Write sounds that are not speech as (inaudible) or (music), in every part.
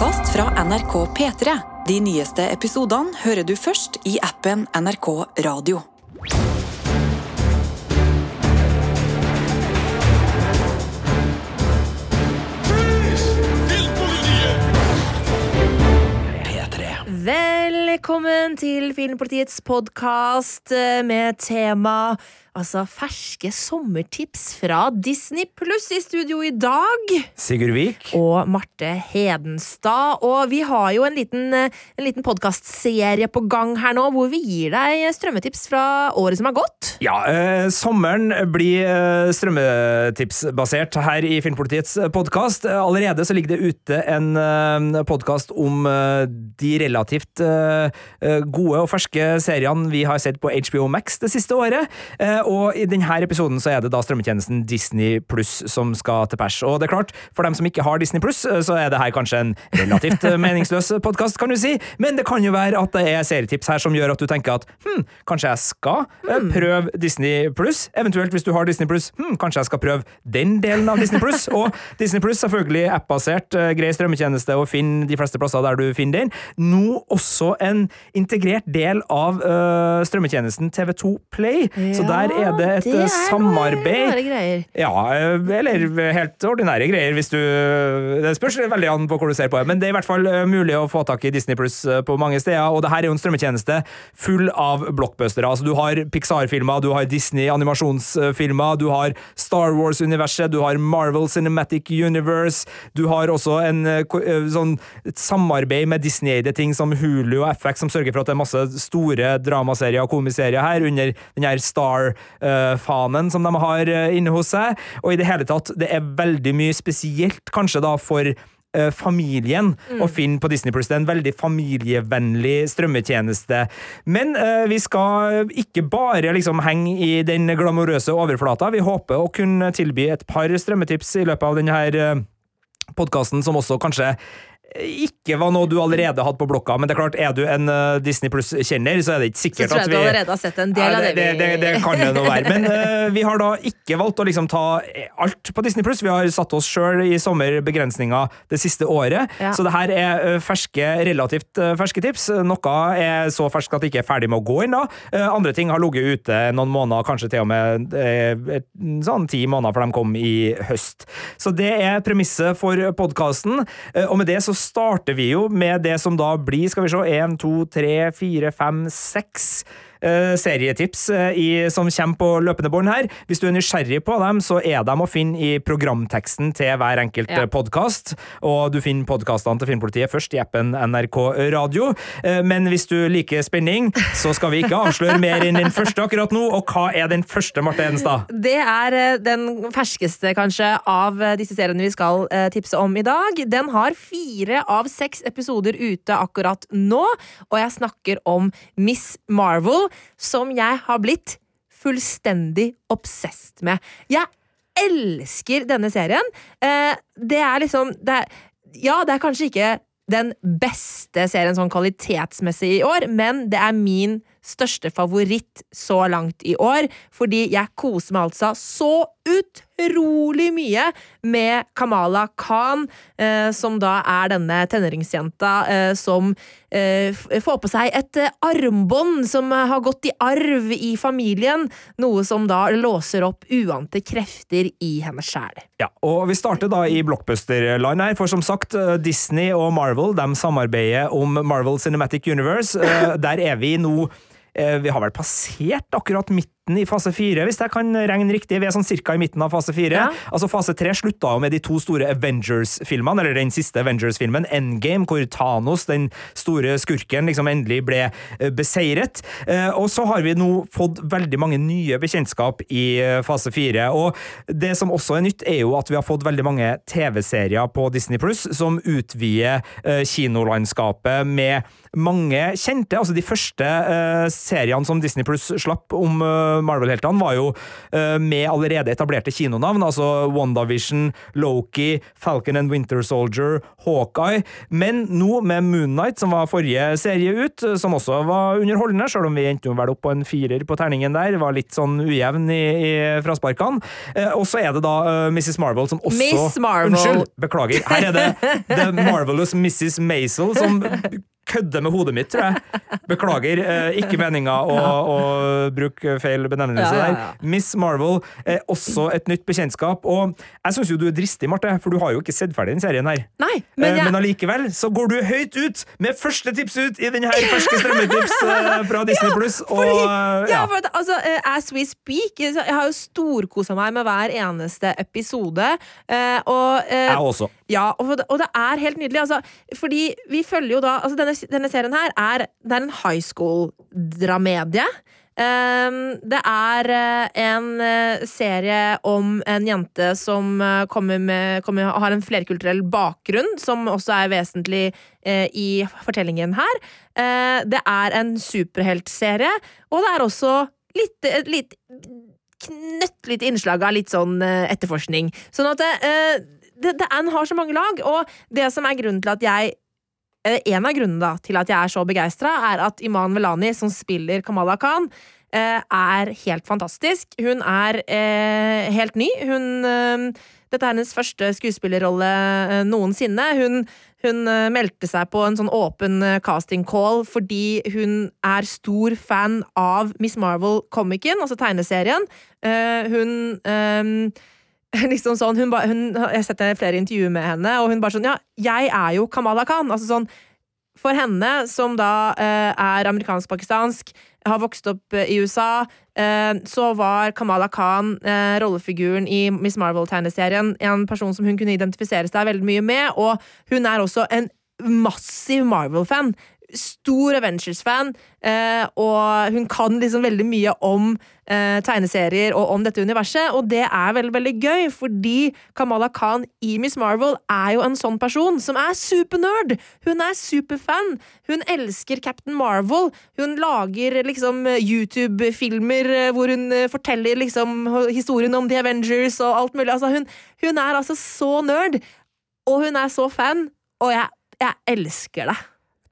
podkast fra NRK P3. De nyeste episodene hører du først i appen NRK Radio. Velkommen til Filmpolitiets podkast med tema altså ferske sommertips fra Disney pluss i studio i dag. Sigurd Vik. Og Marte Hedenstad. Og vi har jo en liten, en liten podkastserie på gang her nå, hvor vi gir deg strømmetips fra året som har gått. Ja, eh, sommeren blir eh, strømmetipsbasert her i Filmpolitiets podkast. Allerede så ligger det ute en eh, podkast om eh, de relativt eh, gode og ferske seriene vi har sett på HBO Max det siste året. Eh, og i denne episoden så er det da strømmetjenesten Disney Pluss som skal til pers. Og det er klart, for dem som ikke har Disney Pluss, så er det her kanskje en relativt meningsløs podkast, kan du si, men det kan jo være at det er serietips her som gjør at du tenker at hm, kanskje jeg skal eh, prøve Disney Pluss, eventuelt hvis du har Disney Pluss, hm, kanskje jeg skal prøve den delen av Disney Pluss, og Disney Pluss selvfølgelig app-basert, eh, grei strømmetjeneste å finne de fleste plasser der du finner den. Nå også en integrert del av uh, strømmetjenesten TV2 Play, så der er det et det er samarbeid. noe greier. Ja, eh, eller helt ordinære greier, hvis du Det spørs veldig an på hvor du ser på det, men det er i hvert fall eh, mulig å få tak i Disney Pluss på mange steder, og det her er jo en strømmetjeneste full av blockbustere. Altså, du har Pixar-filmer, du har Disney-animasjonsfilmer, du har Star Wars-universet, du har Marvel Cinematic Universe, du har også en sånn et samarbeid med Disney-eide ting som Hulu og FX, som sørger for at det er masse store dramaserier og komiserier her, under den her Star-fanen som de har inne hos seg. Og i det hele tatt, det er veldig mye spesielt, kanskje da, for familien å finne på Disney Pluss. Det er en veldig familievennlig strømmetjeneste. Men uh, vi skal ikke bare liksom henge i den glamorøse overflata. Vi håper å kunne tilby et par strømmetips i løpet av denne podkasten, som også kanskje ikke var noe du allerede hadde på blokka, men det er klart, er du en uh, Disney Pluss-kjenner, så er det ikke Så sikkert tror at jeg vi du allerede har sett en del av det. det, det, det kan det nå være. Men uh, vi har da ikke valgt å liksom ta alt på Disney Pluss. Vi har satt oss sjøl i sommerbegrensninger det siste året. Ja. Så det her er uh, ferske, relativt ferske tips. Noe er så ferskt at det ikke er ferdig med å gå ennå. Uh, andre ting har ligget ute noen måneder, kanskje til og med uh, sånn ti måneder, for de kom i høst. Så det er premisset for podkasten, og med det så starter vi jo med det som da blir, skal vi se, én, to, tre, fire, fem, seks eh, serietips eh, i, som kommer på løpende bånd her. Hvis du er nysgjerrig på dem, så er de å finne i programteksten til hver enkelt Ja. ja. podkast. Og du finner podkastene til Filmpolitiet først i appen NRK Radio. Eh, men hvis du liker spenning, så skal vi ikke avsløre mer enn den første akkurat nå. Og hva er den første, Marte Hedenstad? Det er eh, den ferskeste, kanskje, av eh, disse seriene vi skal eh, tipse om i dag. Den har fire av seks episoder ute akkurat nå, og jeg snakker om Miss Marvel, som jeg har blitt fullstendig obsessed med. Jeg elsker denne serien. Eh, det er liksom det er, Ja, det er kanskje ikke den beste serien sånn kvalitetsmessig i år, men det er min største favoritt så langt i år, fordi jeg koser meg altså så utrolig mye med Kamala Khan, eh, som da er denne tenåringsjenta eh, som eh, får på seg et eh, armbånd som har gått i arv i familien, noe som da låser opp uante krefter i hennes sjæl. Ja, og Vi starter da i blockbuster-land her, for som sagt, eh, Disney og Marvel de samarbeider om Marvel Cinematic Universe. Eh, Der er vi nå Vi har vel passert akkurat midten i fase fire, hvis jeg kan regne riktig. Vi er sånn cirka i midten av fase fire. Ja. Altså Fase tre slutta jo med de to store Avengers-filmene, eller den siste Avengers-filmen, Endgame, hvor Thanos, den store skurken, liksom endelig ble eh, beseiret. Eh, Og så har vi nå fått veldig mange nye bekjentskap i eh, fase fire. Og det som også er nytt, er jo at vi har fått veldig mange TV-serier på Disney Pluss som utvider kinolandskapet med mange kjente, altså de første seriene som Disney Pluss slapp om Marvel-heltene var jo eh, med allerede etablerte kinonavn, altså WandaVision, Loki, Falcon and Winter Soldier, Hawkeye, men nå med Moonnight, som var forrige serie ut, eh, som også var underholdende, selv om vi endte vel opp på en firer på terningen der, var litt sånn ujevn i, i frasparkene. Eh, og så er det da Mrs. Marvel som også Miss Marvel. Unnskyld, beklager. Her er det The Marvelous Mrs. Maisel som kødder med hodet mitt, tror jeg. Beklager, eh, ikke meninga å, å bruke feil benevnelse Ja, ja, ja. der. Miss Marvel er også et nytt bekjentskap, og jeg syns jo du er dristig, Marte, for du har jo ikke sett ferdig den serien her. Nei, Men, men jeg, men allikevel så går du høyt ut med første tips ut i denne ferske strømmetips eh, fra Disney Pluss. Ja, ja. for at, altså, eh, As we speak Jeg har jo storkosa meg med hver eneste episode. eh, og, eh, Jeg også. Ja, og, og det er helt nydelig. Altså, fordi vi følger jo da altså denne, denne serien her er, det er en high school-dramedie. Um, det er eh, en eh, serie om en jente som eh, kommer med, kommer, har en flerkulturell bakgrunn, som også er vesentlig uh, i fortellingen her. Uh, det er en superheltserie, og det er også litt, litt knøttlite innslag av litt sånn uh, etterforskning. Sånn at det, det, det, den har så mange lag, og det som er grunnen til at jeg eh, en av grunnene da, til at jeg er så begeistra, er at Iman Velani, som spiller Kamala Khan, eh, er helt fantastisk. Hun er eh, helt ny. Hun, dette er hennes første skuespillerrolle noensinne. Hun, hun meldte seg på en sånn åpen casting call fordi hun er stor fan av Miss Marvel-komikken, altså tegneserien. Hun (laughs) liksom sånn, hun ba, hun, Jeg har sett flere intervjuer med henne, og hun bare sånn Ja, jeg er jo Kamala Khan. Altså sånn For henne, som da eh, er amerikansk-pakistansk, har vokst opp eh, i USA, eh, så var Kamala Khan, eh, rollefiguren i Miss Marvel-tegneserien, en person som hun kunne identifisere seg veldig mye med, og hun er også en massiv Marvel-fan. Stor Avengers-fan, eh, og hun kan liksom veldig mye om eh, tegneserier og om dette universet, og det er veldig, veldig gøy, fordi Kamala Khan i Miss Marvel er jo en sånn person som er supernerd! Hun er superfan! Hun elsker Captain Marvel. Hun lager liksom YouTube-filmer eh, hvor hun forteller liksom historien om The Avengers og alt mulig. Altså, hun, hun er altså så nerd, og hun er så fan, og jeg, jeg elsker det.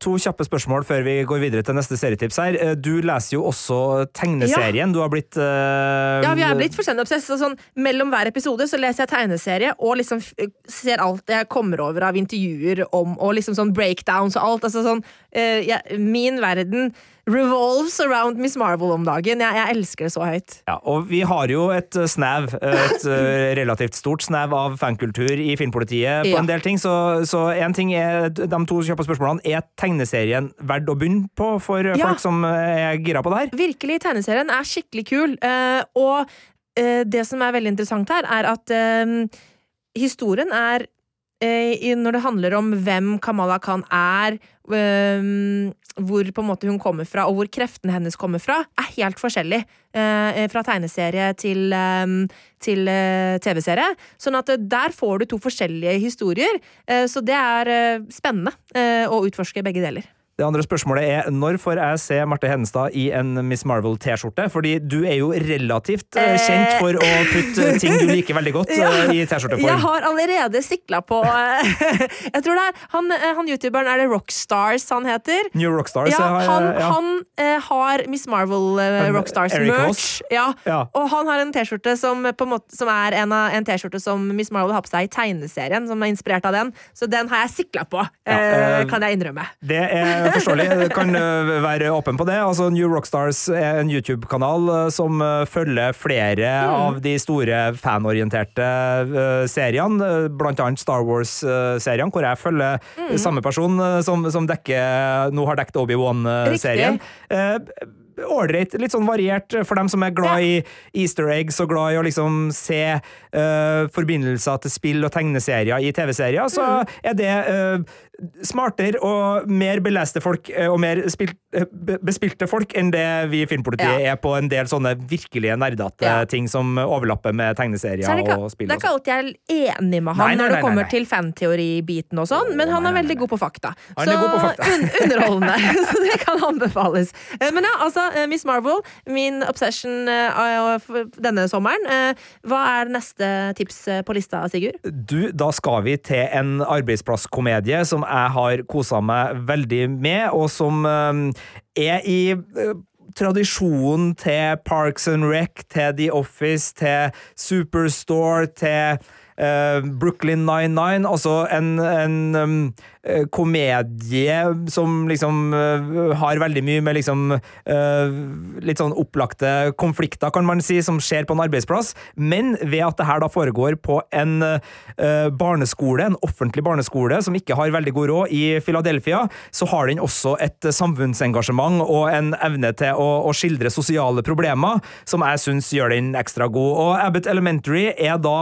To kjappe spørsmål før vi går videre til neste serietips her. Eh, Du leser jo også tegneserien. Du har blitt uh, Ja, vi er blitt fullstendig obsess. Sånn, mellom hver episode så leser jeg tegneserie og liksom f- ser alt jeg kommer over av intervjuer om, og liksom sånn breakdowns og alt. Altså sånn, uh, ja, min verden revolves around Miss Marvel om dagen. Jeg, jeg elsker det så høyt. Ja, og vi har jo et eh, snev, et eh, relativt stort snev av fankultur i Filmpolitiet på Ja. en del ting, så, så en ting er de to kjappe spørsmålene. Er tegneserien verdt å begynne på for Ja. folk som er gira på det her? Virkelig, tegneserien er skikkelig kul. eh, og eh, det som er veldig interessant her, er at eh, historien er eh, når det handler om hvem Kamala Khan er, eh, hvor på en måte hun kommer fra, og hvor kreftene hennes kommer fra, er helt forskjellig. eh, fra tegneserie til, eh, til eh, TV-serie. Sånn at eh, der får du to forskjellige historier. eh, så det er eh, spennende eh, å utforske begge deler. Det andre spørsmålet er når får jeg se Marte Hennestad i en Miss Marvel-T-skjorte? Fordi du er jo relativt eh, kjent for å putte ting du liker veldig godt (laughs) Ja. eh, i T-skjorteform. Jeg har allerede sikla på eh, (laughs) Jeg tror det er han, eh, han youtuberen Er det Rockstars han heter? New Rockstars. Ja, han, ja. han eh, har Miss Marvel eh, Um, Rockstars Eric merch. Ja. Ja. Og han har en T-skjorte som, som er en, en T-skjorte som Miss Marvel har på seg i tegneserien, som er inspirert av den. Så den har jeg sikla på, Ja, eh, eh, kan jeg innrømme. Det er forståelig. Kan være åpen på det. Altså, New Rockstars er en YouTube-kanal som følger flere av de store fanorienterte seriene, blant annet Star Wars-seriene, hvor jeg følger samme person som, som dekker, nå har dekket Obi-Wan-serien. Ålreit, litt sånn variert for dem som er glad i easter eggs og glad i å liksom se uh, forbindelser til spill og tegneserier i TV-serier, så er det uh, smartere og mer beleste folk eh, og mer spilt, eh, bespilte folk enn det vi i Filmpolitiet er på en del sånne virkelige nerdete Ja. ting som overlapper med tegneserier er og spill. det er ikke sånn. alltid jeg er enig med han Nei, nei, når det kommer nei, nei. til fanteoribiten og sånn, men han nei, er veldig nei. god på fakta. Han er så god på fakta. Un underholdende. (laughs) så det kan anbefales. Eh, Men ja, altså, eh, Miss Marvel, min obsession eh, denne sommeren. Eh, Hva er neste tips eh, på lista, Sigurd? Du, da skal vi til en arbeidsplasskomedie som jeg har kosa meg veldig med, og som eh, er i eh, tradisjonen til Parks and Rec, til The Office, til Superstore, til eh, Brooklyn 99. Altså en, en um, eh, komedie som liksom uh, har veldig mye med liksom uh, litt sånn opplagte konflikter, kan man si, som skjer på en arbeidsplass. Men ved at det her da foregår på en barneskole, en offentlig barneskole som ikke har veldig god råd i Philadelphia, så har den også et samfunnsengasjement og en evne til å, å skildre sosiale problemer som jeg syns gjør den ekstra god. Og Abbott Elementary er da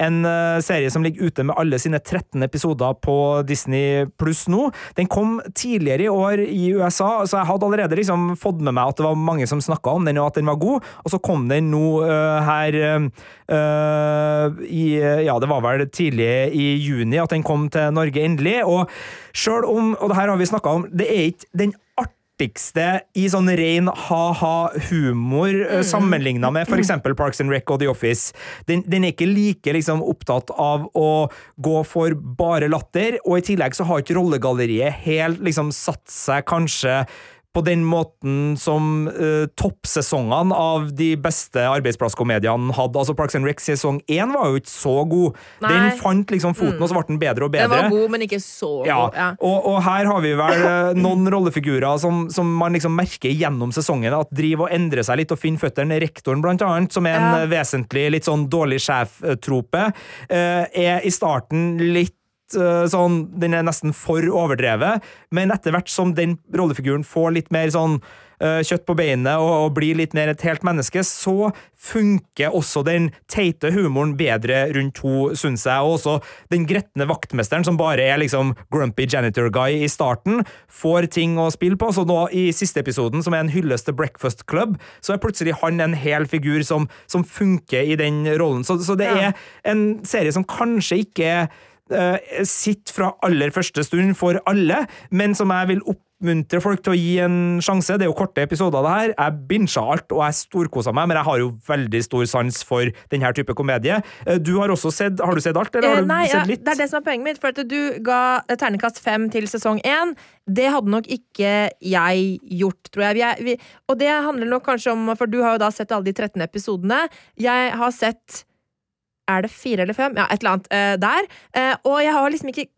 en eh, serie som ligger ute med alle sine 13 episoder på Disney pluss nå. Den kom tidligere i år i USA, så jeg hadde allerede liksom fått med meg at det var mange som snakka om den, og at den var god. Og så kom den nå uh, her uh, i Ja, det var vel tidlig i juni at den kom til Norge endelig. Og sjøl om, og det her har vi snakka om, det er ikke den artigste i sånn ren ha-ha-humor mm. sammenligna med f.eks. Parks and Rec og The Office. Den, den er ikke like liksom, opptatt av å gå for bare latter, og i tillegg så har ikke rollegalleriet helt liksom, satt seg kanskje på den måten som uh, toppsesongene av de beste arbeidsplasskomediene hadde. Altså Parks and Rec sesong én var jo ikke så god. Nei. Den fant liksom foten, Mm. og så ble den bedre og bedre. Den var god, men ikke så god. Ja. Og, og her har vi vel uh, noen rollefigurer som, som man liksom merker gjennom sesongen at driver og endrer seg litt og finner føttene. Rektoren, blant annet, som er en Ja. eh, vesentlig litt sånn dårlig sjef-trope, uh, er i starten litt eh, sånn, Den er nesten for overdrevet, men etter hvert som den rollefiguren får litt mer sånn eh, kjøtt på beinet og, og blir litt mer et helt menneske, så funker også den teite humoren bedre rundt henne, syns jeg. Og også den gretne vaktmesteren, som bare er liksom grumpy janitor guy i starten, får ting å spille på. Så nå i siste episoden, som er en hyllest til Breakfast Club, så er plutselig han en hel figur som, som funker i den rollen. Så, så det er en serie som kanskje ikke uh, sitter fra aller første stund for alle, men som jeg vil oppmuntre folk til å gi en sjanse. Det er jo korte episoder, det her. Jeg binsja alt, og jeg storkosa meg, men jeg har jo veldig stor sans for denne type komedie. Eh, Du har også sett Har du sett alt, eller har Eh, du Nei, sett litt? det er det som er poenget mitt. For at du ga ternekast terningkast fem til sesong én. Det hadde nok ikke jeg gjort, tror jeg. Vi er, vi, og det handler nok kanskje om For du har jo da sett alle de 13 episodene. Jeg har sett Er det fire eller fem? Ja, et eller annet eh, der. Eh, og jeg har liksom ikke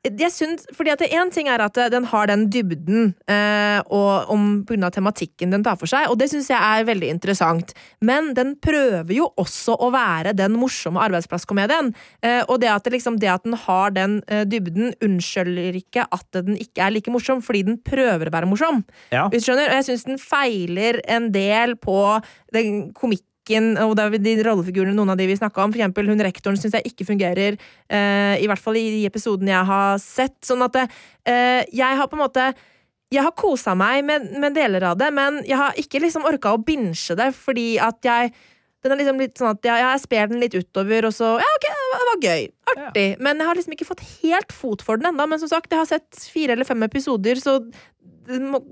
jeg synes, fordi at Én ting er at den har den dybden eh, og om, av tematikken den tar for seg, og det syns jeg er veldig interessant. Men den prøver jo også å være den morsomme arbeidsplasskomedien. Eh, og det at, det liksom, det at den har den eh, dybden, unnskylder ikke at den ikke er like morsom, fordi den prøver å være morsom. Ja. Hvis du skjønner? Og jeg syns den feiler en del på den komikken og det er de rollefigurene noen av de vi snakka om, for eksempel hun rektoren syns jeg ikke fungerer, uh, i hvert fall i de episodene jeg har sett. Sånn at uh, jeg har på en måte jeg har kosa meg med, med deler av det, men jeg har ikke liksom orka å binche det, fordi at jeg den er liksom litt sånn at jeg, jeg sper den litt utover, og så Ja, ok, det var, gøy. Artig. Men jeg har liksom ikke fått helt fot for den ennå. Men som sagt, jeg har sett fire eller fem episoder, så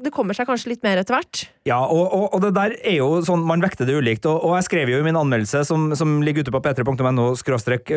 det, kommer seg kanskje litt mer etter hvert. Ja, og, og, og det der er jo sånn, man vekter det ulikt, og, og jeg skrev jo i min anmeldelse, som, som ligger ute på p3.no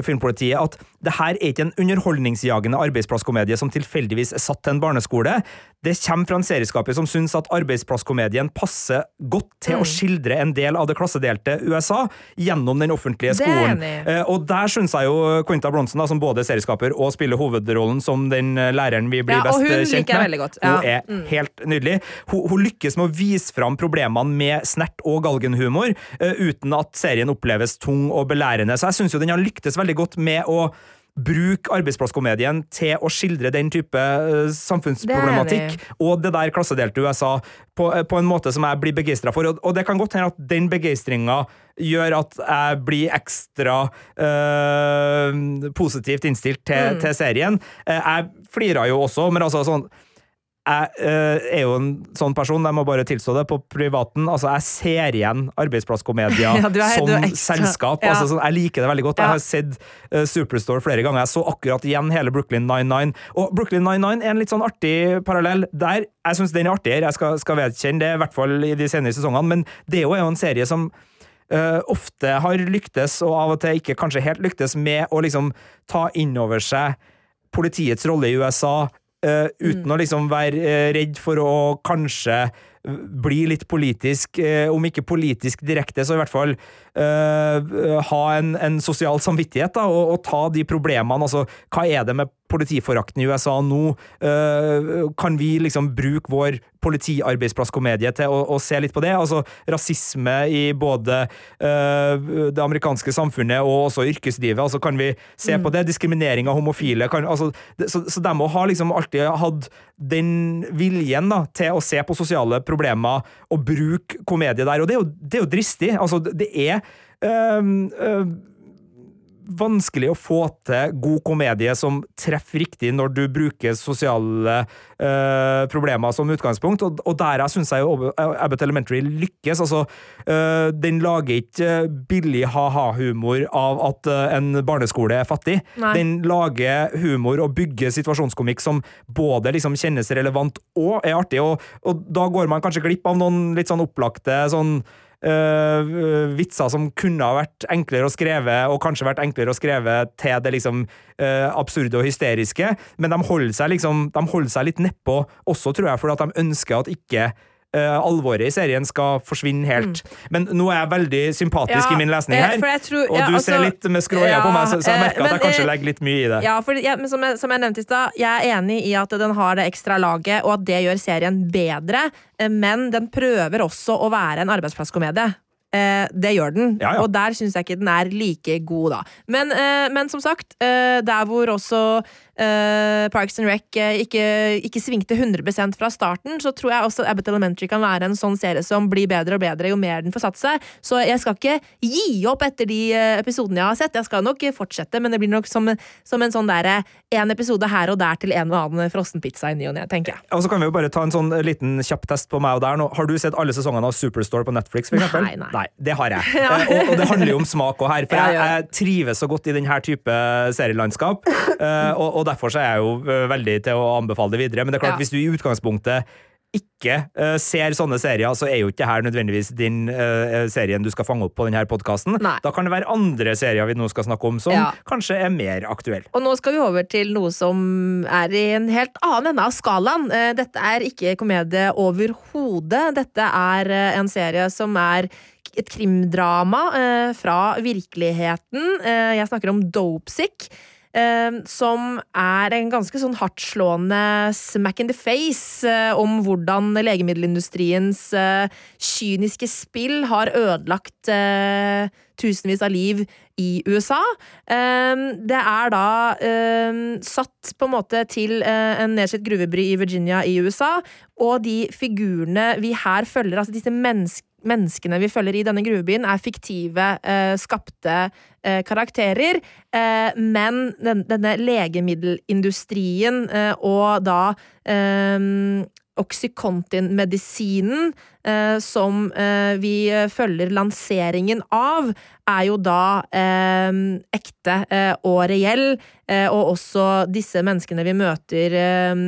filmpolitiet, at det her er ikke en underholdningsjagende arbeidsplasskomedie som tilfeldigvis er satt til en barneskole. Det kommer fra en serieskaper som syns at arbeidsplasskomedien passer godt til Mm. å skildre en del av det klassedelte USA gjennom den offentlige skolen. Eh, og der syns jeg jo Quinta Bronson, da, som både er serieskaper og spiller hovedrollen som den eh, læreren vi blir Ja, best kjent med, hun er Mm. helt nydelig. Hun, hun lykkes med å vise fram problemene med snert og galgenhumor, eh, uten at serien oppleves tung og belærende. Så jeg syns jo den har lyktes veldig godt med å bruke arbeidsplasskomedien til å skildre den type eh, samfunnsproblematikk Det og det der klassedelte USA på, eh, på en måte som jeg blir begeistra for. Og, og det kan godt hende at den begeistringa gjør at jeg blir ekstra eh, positivt innstilt til, Mm. til serien. Jeg flira jo også, men altså sånn jeg eh, er jo en sånn person, jeg må bare tilstå det, på privaten. Altså, jeg ser igjen arbeidsplasskomedier (laughs) Ja, som selskap. ja. Altså, sånn, jeg liker det veldig godt. Ja. Jeg har sett uh, Superstore flere ganger. Jeg så akkurat igjen hele Brooklyn 99. Og Brooklyn 99 er en litt sånn artig parallell der. Jeg syns den er artigere, jeg skal, skal vedkjenne det, i hvert fall i de senere sesongene, men det er jo en serie som Uh, ofte har lyktes, og av og til ikke kanskje helt lyktes, med å liksom ta inn over seg politiets rolle i USA, eh, uten å liksom være eh, redd for å kanskje bli litt politisk, eh, om ikke politisk direkte, så i hvert fall eh, ha en, en sosial samvittighet da, og, og ta de problemene. Altså, hva er det med politiforakten i USA nå? Uh, kan vi liksom bruke vår politiarbeidsplasskomedie til å, å se litt på det? Altså rasisme i både uh, det amerikanske samfunnet og også yrkeslivet. Altså, kan vi se på det? Diskriminering av homofile. Kan, altså, så, så de ha liksom alltid hatt den viljen da, til å se på sosiale problemer og bruke komedie der. Og det er jo, det er jo dristig. Altså, det er øhm, vanskelig å få til god komedie som treffer riktig når du bruker sosiale øh, problemer som utgangspunkt, og, og der syns jeg jo Abbott Elementary lykkes. Altså, øh, den lager ikke billig ha-ha-humor av at øh, en barneskole er fattig. Nei. Den lager humor og bygger situasjonskomikk som både liksom kjennes relevant og er artig, og, og da går man kanskje glipp av noen litt sånn opplagte sånn øh, vitser som kunne ha vært enklere å skrive, og kanskje vært enklere å skrive til det liksom uh, absurde og hysteriske, men de holder seg liksom De holder seg litt nedpå også, tror jeg, fordi at de ønsker at ikke øh, alvoret i serien skal forsvinne helt. Men nå er jeg veldig sympatisk Mm. Ja, i min lesning eh, her, tror- og ja, du altså- ser litt med skrå øyne på meg, så, så jeg merker merker at jeg kanskje eh, legger litt mye i det. Ja, for, ja, men som, jeg, som jeg nevnte i stad, jeg er enig i at den har det ekstra laget, og at det gjør serien bedre, eh, men den prøver også å være en arbeidsplasskomedie. Eh, det gjør den, Ja, ja. og der syns jeg ikke den er like god, da. Men, eh, men som sagt, eh, der hvor også eh, Parks and Rec eh, ikke, ikke svingte 100% fra starten, så tror jeg også Abbott Elementary kan være en sånn serie som blir bedre og bedre jo mer den får satt seg. Så jeg skal ikke gi opp etter de eh, episodene jeg har sett. Jeg skal nok fortsette, men det blir nok som, som en sånn derre en episode her og der til en og annen frossenpizza i ny og ne, tenker jeg. Og så kan vi jo bare ta en sånn liten kjapp test på meg og der nå. Har du sett alle sesongene av Superstore på Netflix, for eksempel? Nei, nei. Det har jeg. (laughs) Eh, og, og det handler jo om smak og her, for Ja, jeg, ja. jeg trives så godt i denne type serielandskap, eh, og, og derfor så er jeg jo eh, veldig til å anbefale det videre. Men det er klart, Ja. hvis du i utgangspunktet ikke uh, ser sånne serier, så er jo ikke her nødvendigvis din uh, serien du skal fange opp på denne podkasten. Da kan det være andre serier vi nå skal snakke om, som Ja. kanskje er mer aktuelle. Og nå skal vi over til noe som er i en helt annen ende av skalaen. Uh, Dette er ikke komedie overhodet. Dette er en serie som er et krimdrama eh, fra virkeligheten. Eh, Jeg snakker om Dopesick. eh, Som er en ganske sånn hardtslående smack in the face eh, om hvordan legemiddelindustriens eh, kyniske spill har ødelagt eh, tusenvis av liv i USA. Det er da satt på en måte til en nedslitt gruvebry i Virginia i USA, og de figurene vi her følger, altså disse menneskene Menneskene vi følger i denne gruvebyen, er fiktive, eh, skapte eh, karakterer. Eh, men den, denne legemiddelindustrien og da Oxycontin-medisinen eh, som eh, vi følger lanseringen av, er jo da eh, ekte eh, og reell. Eh, og også disse menneskene vi møter eh,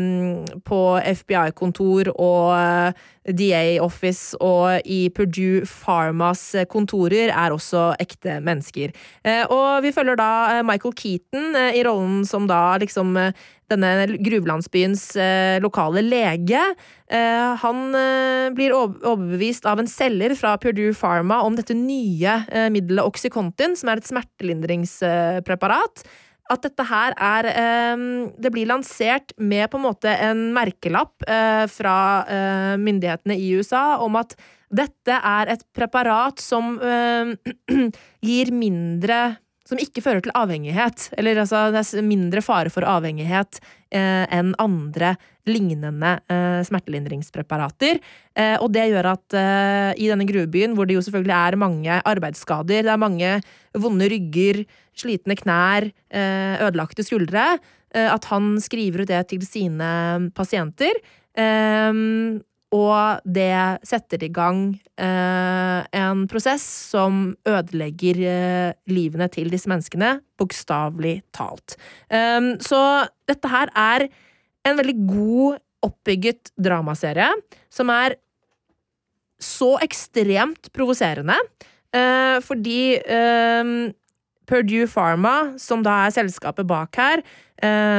på FBI-kontor og eh, DA-office og i Purdue Pharmas eh, kontorer, er også ekte mennesker. Eh, og vi følger da eh, Michael Keaton eh, i rollen som da liksom eh, denne gruvelandsbyens eh, lokale lege. Eh, han eh, blir overbevist av en selger fra Purdue Pharma om dette nye eh, middelet Oxycontin, som er et smertelindringspreparat. At dette her er eh, Det blir lansert med på en måte en merkelapp fra myndighetene i USA om at dette er et preparat som (clears throat) gir mindre som ikke fører til avhengighet. Eller altså, det er mindre fare for avhengighet eh, enn andre lignende eh, smertelindringspreparater. Eh, og det gjør at eh, i denne gruvebyen, hvor det jo selvfølgelig er mange arbeidsskader, det er mange vonde rygger, slitne knær, eh, ødelagte skuldre, eh, at han skriver ut det til sine pasienter. Og det setter i gang eh, en prosess som ødelegger eh, livene til disse menneskene, bokstavelig talt. Um, så dette her er en veldig god, oppbygget dramaserie som er så ekstremt provoserende, eh, fordi Purdue Pharma, som da er selskapet bak her,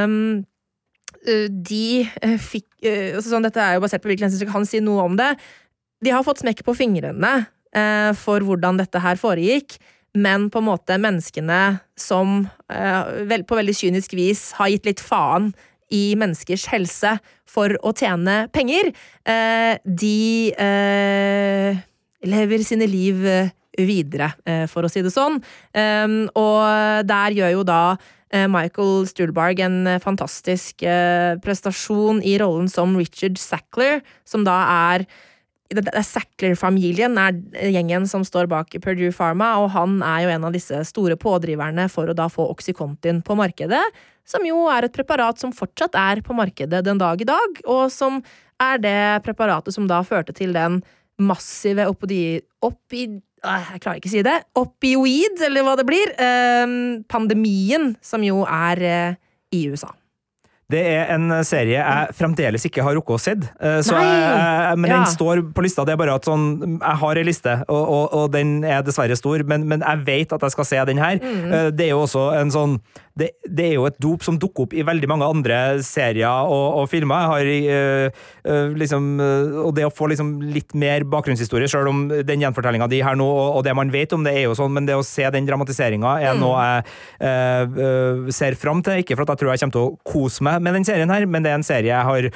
um, de eh, fikk eh, altså sånn, Dette er jo basert på virkeligheten, så jeg kan si noe om det. De har fått smekk på fingrene for hvordan dette her foregikk, men på en måte menneskene som på veldig kynisk vis har gitt litt faen i menneskers helse for å tjene penger, de lever sine liv videre, for å si det sånn. Og der gjør jo da Eh, Michael Stuhlbarg en eh, fantastisk eh, prestasjon i rollen som Richard Sackler, som da er Sackler-familien er gjengen som står bak Purdue Pharma, og han er jo en av disse store pådriverne for å da få Oxycontin på markedet, som jo er et preparat som fortsatt er på markedet den dag i dag, og som er det preparatet som da førte til den massive oppi, oppi, jeg klarer ikke å si det. Opioid, eller hva det blir. Ehm, pandemien, som jo er eh, i USA. Det er en serie jeg fremdeles ikke har rukket å se. Men men ja. den står på lista. Det er bare at sånn, jeg har ei liste, og, og, og, den er dessverre stor, men, men, jeg vet at jeg skal se den her. Mm. Eh, det er jo også en sånn det, det, er jo et dop som dukker opp i veldig mange andre serier og, og filmer. Jeg har øh, øh, liksom Og det å få liksom litt mer bakgrunnshistorie, selv om den gjenfortellinga di her nå, og, det man vet om det, er jo sånn, men det å se den dramatiseringa er mm. noe jeg øh, ser fram til. Ikke for at jeg tror jeg kommer til å kose meg med den serien her, men det er en serie jeg har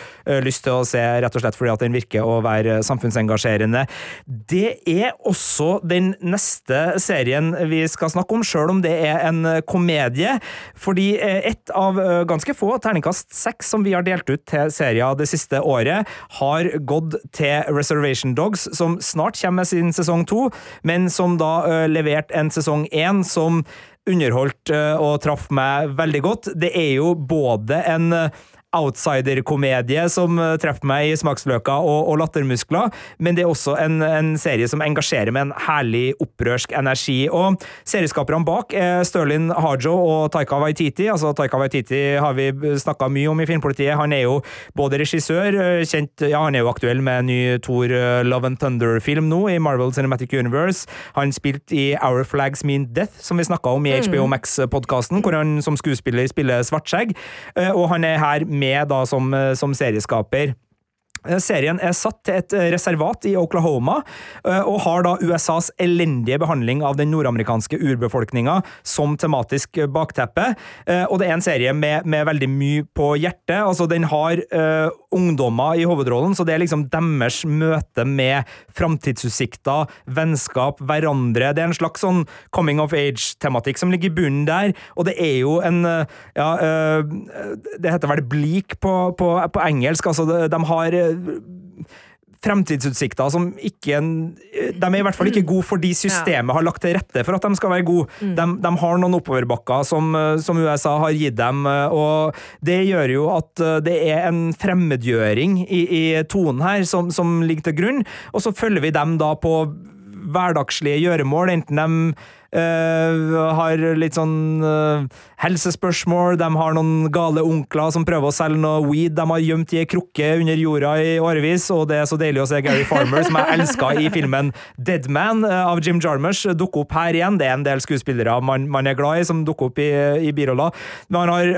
lyst til å se, rett og slett fordi at den virker å være samfunnsengasjerende. Det er også den neste serien vi skal snakke om, sjøl om det er en komedie. Fordi eh, ett av eh, ganske få terningkast seks som vi har delt ut til serien det siste året, har gått til Reservation Dogs, som snart kommer med sin sesong to, men som da uh, leverte en sesong én som underholdt og traff meg veldig godt. Det er jo både en outsider-komedie som eh, treffer meg i smaksløka og, og lattermuskler, men det er også en, en, serie som engasjerer med en herlig opprørsk energi. Og Serieskaperne bak er Sterlin Hajo og Taika Waititi. Altså, Taika Waititi har vi snakka mye om i Filmpolitiet. Han er jo både regissør, eh, kjent, ja, han er jo aktuell med en ny Thor eh, Love and Thunder-film nå, i Marvel Cinematic Universe. Han spilte i Our Flags Mean Death, som vi snakka om i HBO mm. Max-podkasten, hvor han som skuespiller spiller Svartskjegg. Og han er her med da som, eh, som serieskaper. Eh, serien er satt til et eh, reservat i Oklahoma, og har da USAs elendige behandling av den nordamerikanske urbefolkninga som tematisk bakteppe. Og det er en serie med, med veldig mye på hjertet. Altså, den har uh, ungdommer i hovedrollen, så det er liksom deres møte med framtidsutsikter, vennskap, hverandre. Det er en slags sånn coming of age-tematikk som ligger i bunnen der, og det er jo en Ja, uh, det heter vel bleak på, på, på engelsk, altså de, de har fremtidsutsikter som ikke De er i hvert fall ikke gode fordi systemet har lagt til rette for at de skal være gode. Mm. De, de har noen oppoverbakker som, som, USA har gitt dem, og det gjør jo at det er en fremmedgjøring i, i tonen her som, som ligger til grunn, og så følger vi dem da på hverdagslige gjøremål, enten de Uh, har litt sånn uh, helsespørsmål, de har noen gale onkler som prøver å selge noe weed de har gjemt i ei krukke under jorda i årevis, og det er så deilig å se Gary Farmer, som jeg elska i filmen Dead Man av Jim Jarmusch, dukke opp her igjen. Det er en del skuespillere man, man er glad i, som dukker opp i, i biroller. Man har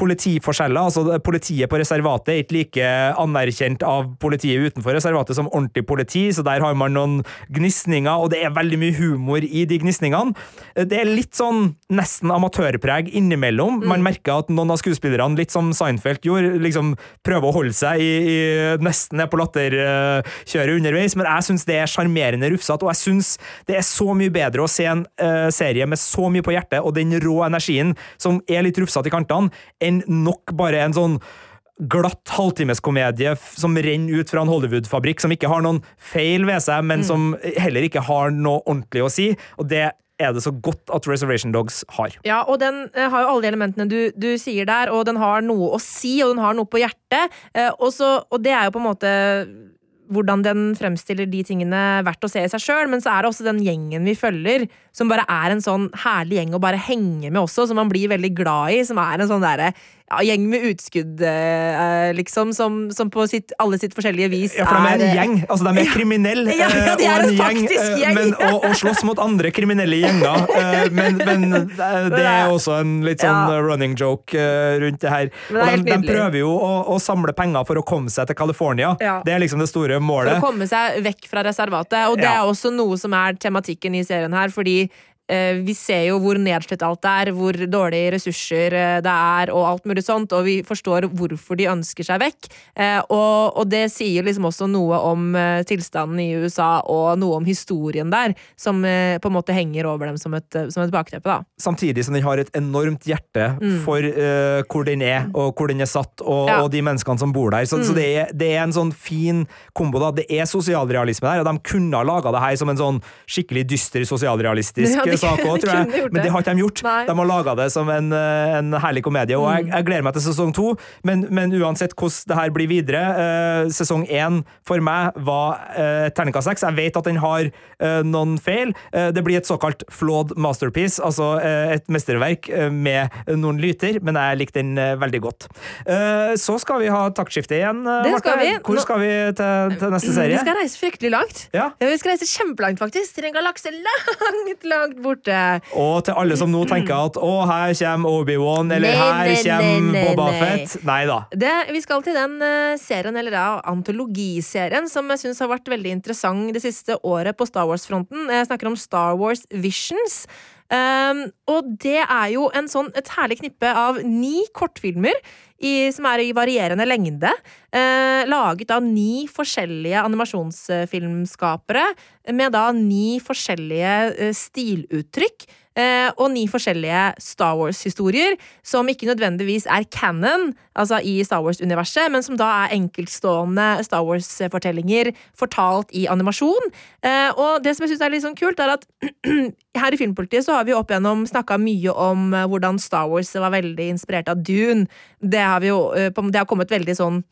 politiforskjeller. altså Politiet på reservatet er ikke like anerkjent av politiet utenfor reservatet som ordentlig politi, så der har man noen gnisninger, og det er veldig mye humor i de gnisningene. Det er litt sånn nesten amatørpreg innimellom. Mm. Man merker at noen av skuespillerne, litt som Seinfeld gjorde, liksom prøver å holde seg i, i nesten ned på latterkjøret underveis, men jeg syns det er sjarmerende rufsete, og jeg syns det er så mye bedre å se en uh, serie med så mye på hjertet og den rå energien som er litt rufsete i kantene, enn nok bare en sånn glatt halvtimeskomedie som renner ut fra en Hollywood-fabrikk, som ikke har noen feil ved seg, men mm. som heller ikke har noe ordentlig å si. Og det er det så godt at Reservation Dogs har. Ja, og den eh, har jo alle de elementene du, du sier der, og den har noe å si, og den har noe på hjertet. Eh, og, så, og det er jo på en måte hvordan den fremstiller de tingene verdt å se i seg sjøl, men så er det også den gjengen vi følger, som bare er en sånn herlig gjeng å bare henge med også, som man blir veldig glad i. Som er en sånn derre ja, gjeng med utskudd, eh, liksom, som, som på sitt, alle sitt forskjellige vis er Ja, for de er en gjeng. Altså, de er Ja. kriminelle Ja, ja, de eh, er og en gjeng, eh, gjeng. Men, og, og slåss mot andre kriminelle gjenger. eh, Men, men eh, det er også en litt sånn eh, running joke eh, rundt det her. Det Og de, de prøver jo å, å samle penger for å komme seg til California. Det er liksom det store målet. For å komme seg vekk fra reservatet. Og det er også noe som er tematikken i serien her, fordi eh, vi ser jo hvor nedslitt alt er, hvor dårlige ressurser eh, det er, og alt mulig sånt, og vi forstår hvorfor de ønsker seg vekk. Eh, og, og det sier liksom også noe om eh, tilstanden i USA, og noe om historien der, som eh, på en måte henger over dem som et, eh, som et bakteppe, da. Samtidig som den har et enormt hjerte for eh, hvor den er, og hvor den er satt, og, Mm. Ja. Mm. og de menneskene som bor der. Så, så det, er, det er en sånn fin kombo. da. Det er sosialrealisme der, og de kunne ha laga det her som en sånn skikkelig dyster sosialrealistisk Ja, sak òg, (laughs) tror jeg. Men det har ikke de gjort. Nei. Mm. De har laga det som en, eh, en herlig komedie, og jeg, jeg gleder meg til sesong to. Men, men uansett hvordan det her blir videre, eh, sesong én for meg var eh, terningkast seks. Jeg vet at den har eh, noen feil. Eh, det blir et såkalt flawed masterpiece, altså eh, et mesterverk med noen lyter, men jeg likte den veldig godt. Så skal vi ha taktskifte igjen, Det Marte. skal vi. Hvor Nå- skal vi til, til neste serie? Vi skal reise fryktelig langt. Ja. Vi skal reise kjempelangt, faktisk. Til en galakse langt, langt borte. Og til alle som nå tenker at å, her kommer Obi-Wan, eller Nei, her nei, kommer nei, Boba. Fett. Nei da. Det, vi skal til den eh, serien, eller da antologiserien, som jeg syns har vært veldig interessant det siste året på Star Wars-fronten. Jeg snakker om Star Wars Visions. Um, og det er jo en sånn, et herlig knippe av ni kortfilmer i, som er i varierende lengde. eh, laget av ni forskjellige animasjonsfilmskapere med da ni forskjellige eh, stiluttrykk. Eh, og ni forskjellige Star Wars-historier, som ikke nødvendigvis er canon, altså i Star Wars-universet, men som da er enkeltstående Star Wars-fortellinger fortalt i animasjon. Eh, og det som jeg syns er litt sånn kult, er at (clears throat) her i Filmpolitiet så har vi opp igjennom snakka mye om eh, hvordan Star Wars var veldig inspirert av Dune. Det har, jo, det har kommet veldig sånn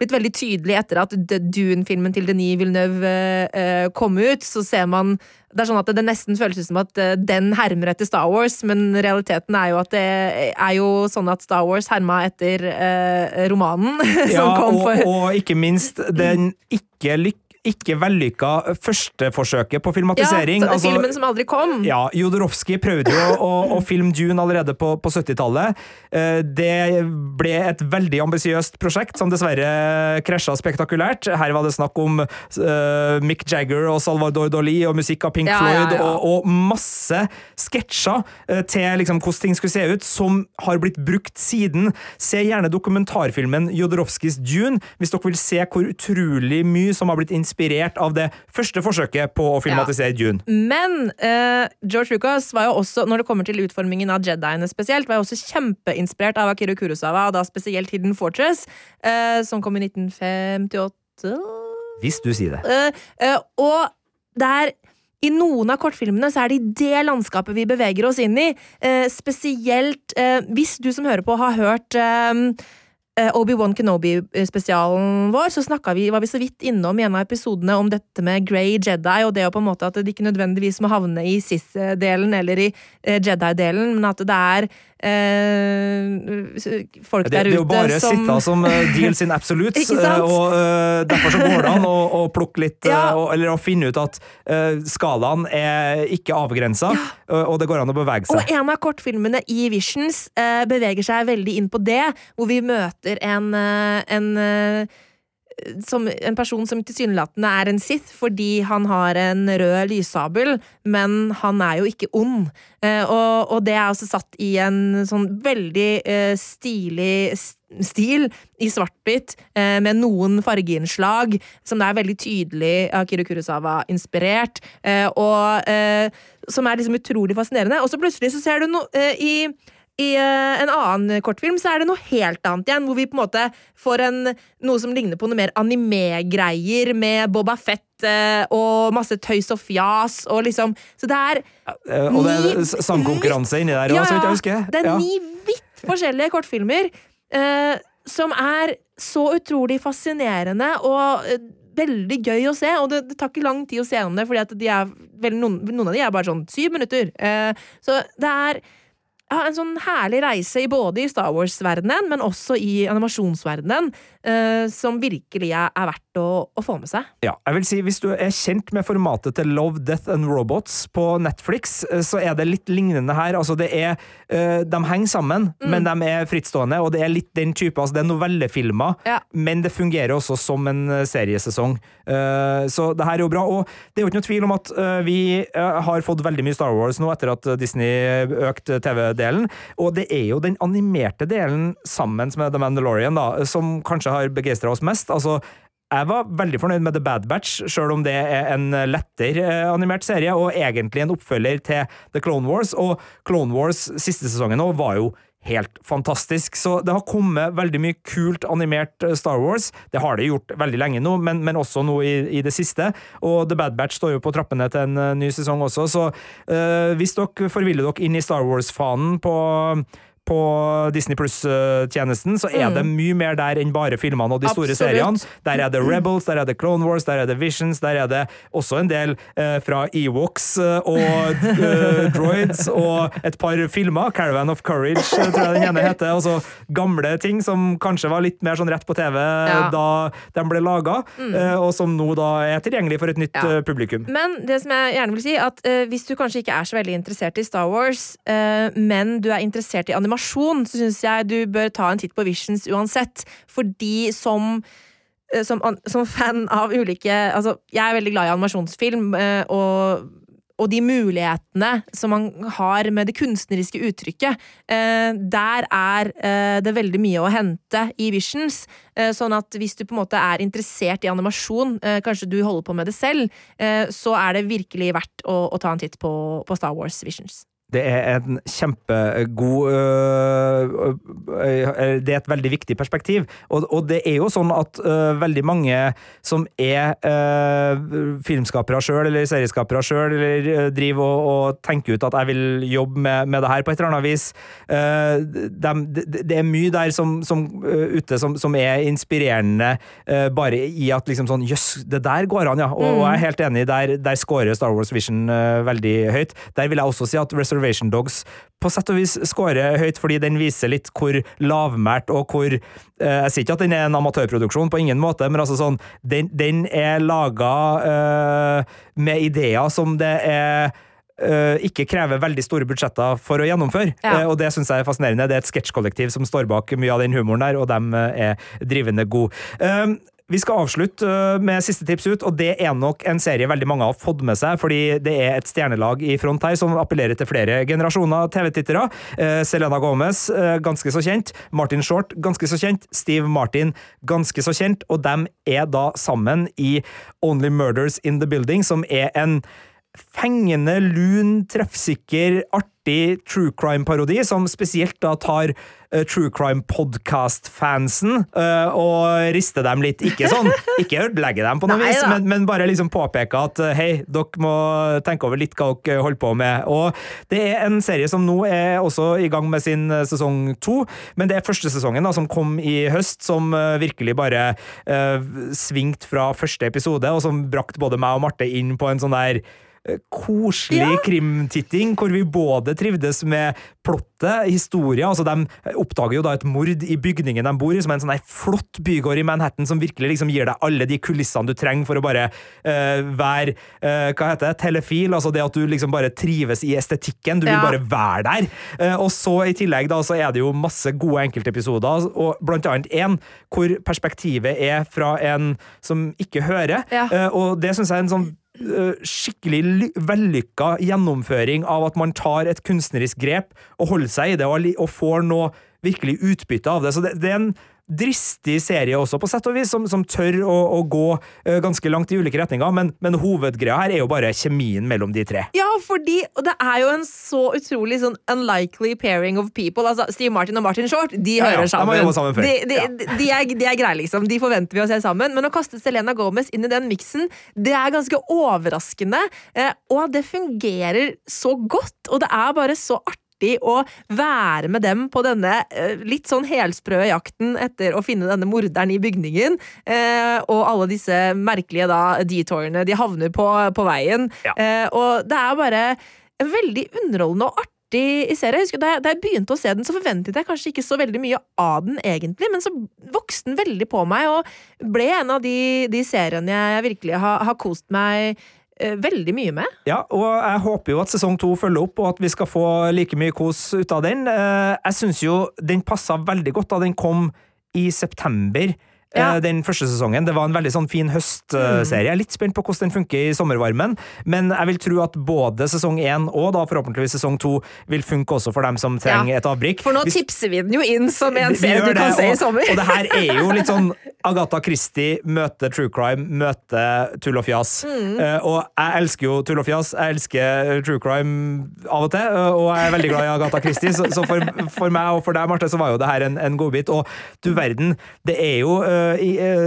blitt veldig tydelig etter at Dune-filmen til Denis Villeneuve eh, kom ut. Så ser man Det er sånn at det nesten føles som at eh, den hermer etter Star Wars, men realiteten er jo at det er jo sånn at Star Wars herma etter eh, romanen (laughs) som kom og, for og ikke minst den ikke lyk ikke vellykka førsteforsøket på filmatisering. Ja, så- Altså, filmen som aldri kom. Ja, Jodorowsky prøvde jo å, å filme Dune allerede på, på 70-tallet. Eh, Det ble et veldig ambisiøst prosjekt, som dessverre krasja spektakulært. Her var det snakk om uh, Mick Jagger og Salvador Dali og musikk av Pink Ja, ja, Floyd, ja. Og, og masse sketsjer eh, til liksom, hvordan ting skulle se ut, som har blitt brukt siden. Se gjerne dokumentarfilmen Jodorowskys Dune, hvis dere vil se hvor utrolig mye som har blitt inspirert av det første forsøket på å filmatisere Dune. Men uh, George Lucas var jo også, når det kommer til utformingen av Jediene spesielt, var jo også kjempeinspirert av Akira Kurosawa, og da spesielt Hidden Fortress, uh, som kom i 1958. Hvis du sier det. Uh, og der i noen av kortfilmene så er det i det landskapet vi beveger oss inn i. Eh, spesielt eh, hvis du som hører på har hørt eh, Obi-Wan Kenobi-spesialen vår, så vi, var vi så vidt innom i en av episodene om dette med Grey Jedi, og det å på en måte at det ikke nødvendigvis må havne i Sith-delen eller i eh, Jedi-delen, men at det er eh, folk Det, der det er jo bare som sitte som deal deals in absolutes, (laughs) eh, og uh, derfor så går det an å, å plukke litt eh, Ja. og, Eller å finne ut at uh, skalaen er ikke avgrensa, ja. og det går an å bevege seg. Og en av kortfilmene i Visions eh, beveger seg veldig inn på det, hvor vi møter en, eh, en eh, som en person som tilsynelatende er en Sith fordi han har en rød lyssabel, men han er jo ikke ond. Eh, og, og det er også satt i en sånn veldig eh, stilig stil i svart-hvitt, eh, med noen fargeinnslag som det er veldig tydelig Akira Kurosawa-inspirert, og som er liksom utrolig fascinerende. Og så plutselig så ser du noe i i uh, en annen kortfilm så er det noe helt annet igjen, hvor vi på en måte får en, noe som ligner på noe mer anime-greier med Boba Fett eh, og masse tøys og fjas og liksom Så det er Eh, Og det er sangkonkurranse inni der òg, så vidt jeg husker. Det er Ja. ni vidt forskjellige kortfilmer uh, som er så utrolig fascinerende og uh, veldig gøy å se. Og det, det tar ikke lang tid å se gjennom det, fordi de noen, noen av de er bare sånn syv minutter. Uh, så det er ja, en sånn herlig reise i både i Star Wars-verdenen, men også i animasjonsverdenen, eh, som virkelig er, er verdt å, å få med seg. Ja, jeg vil si Hvis du er kjent med formatet til Love, Death and Robots på Netflix, eh, så er det litt lignende her. Altså det er, eh, De henger sammen, Mm. men de er frittstående, og det er litt den type altså Det er novellefilmer, Ja. men det fungerer også som en eh, seriesesong. Eh, Så det her er jo bra. Og det er jo ikke noe tvil om at eh, vi har fått veldig mye Star Wars nå etter at Disney økte TV-delen, og det er jo den animerte delen sammen med The Mandalorian da, som kanskje har begeistra oss mest. altså jeg var veldig fornøyd med The Bad Batch, selv om det er en lettere eh, animert serie, og egentlig en oppfølger til The Clone Wars. Og Clone Wars siste sesongen nå var jo helt fantastisk. Så det har kommet veldig mye kult animert eh, Star Wars. Det har det gjort veldig lenge nå, men, men også nå i, i det siste. Og The Bad Batch står jo på trappene til en eh, ny sesong også, så øh, hvis dere forviller dere inn i Star Wars-fanen på på Disney Pluss-tjenesten, så er det mye mer der enn bare filmene og de store Absolutt. seriene. Der er det Rebels, der er det Clone Wars, der er det Visions, der er det også en del eh, fra Ewoks eh, og eh, (laughs) Droids, og et par filmer. Caravan of Courage, eh, tror jeg den ene heter. Altså gamle ting som kanskje var litt mer sånn rett på TV Ja. da de ble laga, eh, og som nå da er tilgjengelig for et nytt Ja. eh, publikum. Men det som jeg gjerne vil si, at eh, hvis du kanskje ikke er så veldig interessert i Star Wars, eh, men du er interessert i animasjon, så syns jeg du bør ta en titt på Visions uansett. Fordi som eh, som, som fan av ulike Altså, jeg er veldig glad i animasjonsfilm, eh, og og de mulighetene som man har med det kunstneriske uttrykket. Eh, der er det veldig mye å hente i Visions. Sånn at hvis du på en måte er interessert i animasjon, kanskje du holder på med det selv, så er det virkelig verdt å, å ta en titt på, på Star Wars Visions. Det er en kjempegod øh, øh, Det er et veldig viktig perspektiv. Og, og det er jo sånn at øh, veldig mange som er øh, filmskapere sjøl, eller serieskapere sjøl, eller øh, driver og, og tenker ut at jeg vil jobbe med, med det her på et eller annet vis øh, det, er mye der som, som øh, ute som, som er inspirerende, øh, bare i at liksom sånn Jøss, det der går an, ja. Og, og jeg er helt enig, der, der scorer Star Wars Vision øh, veldig høyt. Der vil jeg også si at Reservation Dogs på sett og vis scorer høyt, fordi den viser litt hvor lavmælt og hvor eh, Jeg sier ikke at den er en amatørproduksjon, på ingen måte, men altså sånn Den, den er laga med ideer som det er eh, ikke krever veldig store budsjetter for å gjennomføre. Ja. Eh, og det syns jeg er fascinerende. Det er et sketsjkollektiv som står bak mye av den humoren der, og de eh, er drivende gode. Vi skal avslutte øh, med siste tips ut, og det er nok en serie veldig mange har fått med seg, fordi det er et stjernelag i front her som appellerer til flere generasjoner TV-tittere. Eh, Selena Gomez, eh, ganske så kjent. Martin Short, ganske så kjent. Steve Martin, ganske så kjent. Og de er da sammen i Only Murders in the Building, som er en fengende, lun, treffsikker, artig true crime-parodi, som spesielt da tar uh, true crime podcast-fansen uh, og rister dem litt. Ikke sånn, (laughs) ikke ødelegge dem på noe Nei vis, men, men bare liksom påpeke at uh, hei, dere må tenke over litt hva dere holder på med. Og det er en serie som nå er også i gang med sin eh, sesong to, men det er første sesongen da, som kom i høst, som eh, virkelig bare svingte fra første episode, og som brakte både meg og Marte inn på en sånn der eh, koselig Ja. krimtitting, hvor vi både trivdes med plottet, historien altså De oppdager jo da et mord i bygningen de bor i, som er en sånn flott bygård i Manhattan som virkelig liksom gir deg alle de kulissene du trenger for å bare uh, være uh, Hva heter det? Telefil. Altså det at du liksom bare trives i estetikken. Du vil Ja. bare være der. Uh, og så i tillegg da så er det jo masse gode enkeltepisoder, og blant annet én hvor perspektivet er fra en som ikke hører. Ja. Eh, og det syns jeg er en sånn eh, skikkelig vellykka gjennomføring av at man tar et kunstnerisk grep og holder seg i det og får noe virkelig utbytte av det. Så det, det er en dristig serie også, på sett og vis, som, som tør å, å gå uh, ganske langt i ulike retninger, men, men, hovedgreia her er jo bare kjemien mellom de tre. Ja, fordi og det er jo en så utrolig sånn unlikely pairing of people. Altså, Steve Martin og Martin Short, de ja, hører sammen. De, sammen de, de, ja. de, er, de er greie, liksom. De forventer vi å se sammen. Men å kaste Selena Gomez inn i den miksen, det er ganske overraskende. Eh, og det fungerer så godt, og det er bare så artig artig å være med dem på denne eh, litt sånn helsprø jakten etter å finne denne morderen i bygningen, eh, og alle disse merkelige da detourene de havner på på veien. Ja. Eh, og det er bare veldig underholdende og artig i serie. Jeg husker, da, jeg, da jeg begynte å se den, så forventet jeg kanskje ikke så veldig mye av den, egentlig, men så vokste den veldig på meg, og ble en av de, de seriene jeg virkelig har, har kost meg veldig mye med. Ja, og jeg håper jo at sesong to følger opp, og at vi skal få like mye kos ut av den. Eh, jeg syns jo den passa veldig godt da den kom i september ja. Eh, den første sesongen. Det var en veldig sånn fin høstserie. Jeg er litt spent på hvordan den funker i sommervarmen, men jeg vil tro at både sesong én og da forhåpentligvis sesong to vil funke også for dem som trenger ja. et avbrikk. For nå Hvis, tipser vi den jo inn som en serie du kan se i sommer. Og det her er jo litt sånn (laughs) Agatha Christie møter true crime, møter tull og fjas. Mm. Uh, og jeg elsker jo tull og fjas. Jeg elsker true crime av og til, uh, og jeg er veldig glad i Agatha Christie, så, så for, for, meg og for deg, Marte, så var jo det her en, en godbit. Og du verden, det er jo uh,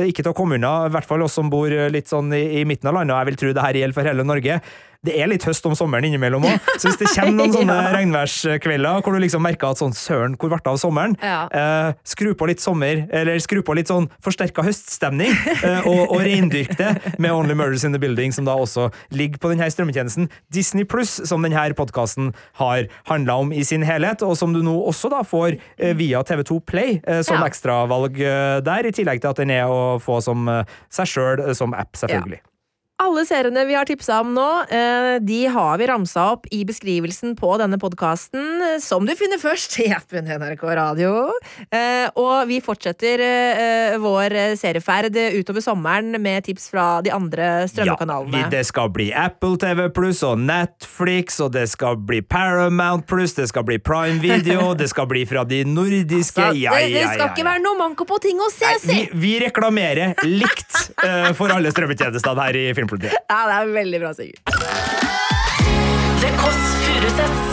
ikke til å komme unna, i hvert fall oss som bor litt sånn i, i midten av landet, og jeg vil tro det her gjelder for hele Norge det er litt høst om sommeren innimellom òg. Så hvis det kommer noen (laughs) sånne ja. regnværskvelder hvor du liksom merker at sånn søren, hvor ble det av sommeren? Ja. Eh, skru på litt sommer, eller skru på litt sånn forsterka høststemning, eh, og, og reindyrk det med Only Murders in the Building, som da også ligger på denne strømmetjenesten Disney Pluss, som denne podkasten har handla om i sin helhet, og som du nå også da får eh, via TV2 Play eh, som ja. ekstravalg eh, der, i tillegg til at den er å få som eh, seg sjøl som app, selvfølgelig. Alle seriene vi har tipsa om nå, eh, de har vi ramsa opp i beskrivelsen på denne podkasten, som du finner først i appen NRK Radio. Eh, og vi fortsetter eh, vår serieferd utover sommeren med tips fra de andre strømmekanalene. Ja, det skal bli Apple TV pluss og Netflix, og det skal bli Paramount pluss, det skal bli Prime Video, (laughs) det skal bli fra de nordiske altså, ja, ja, ja, Det skal ikke være noe manko på ting å se, si! Vi, vi, reklamerer likt (laughs) for alle strømmetjenestene her i Film Filmpolitiet. Ja, det er veldig bra, Sigurd. The Kåss Furuseths.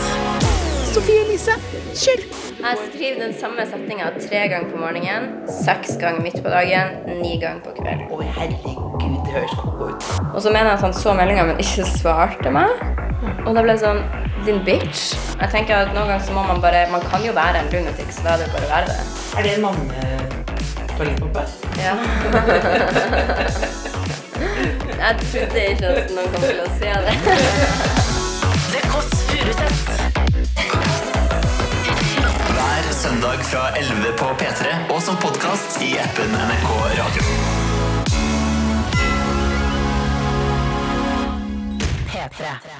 Sofie Elise, kjør! Jeg skriver den samme setninga tre ganger på morgenen, seks ganger midt på dagen, ni ganger på kvelden. Å, herregud, det høres koko ut. Og så mener jeg at han så meldinga, men ikke svarte meg. Og da ble det sånn Din bitch. Jeg tenker at Noen ganger så må man bare Man kan jo være en lunatic, så da er det bare å være det. Er det en manne-toalettpappa? Ja. (laughs) Jeg trodde ikke at noen kom til å se det. The Kåss Furuseth. Hver søndag fra 11 på P3 og som podkast i appen NRK Radio. P3.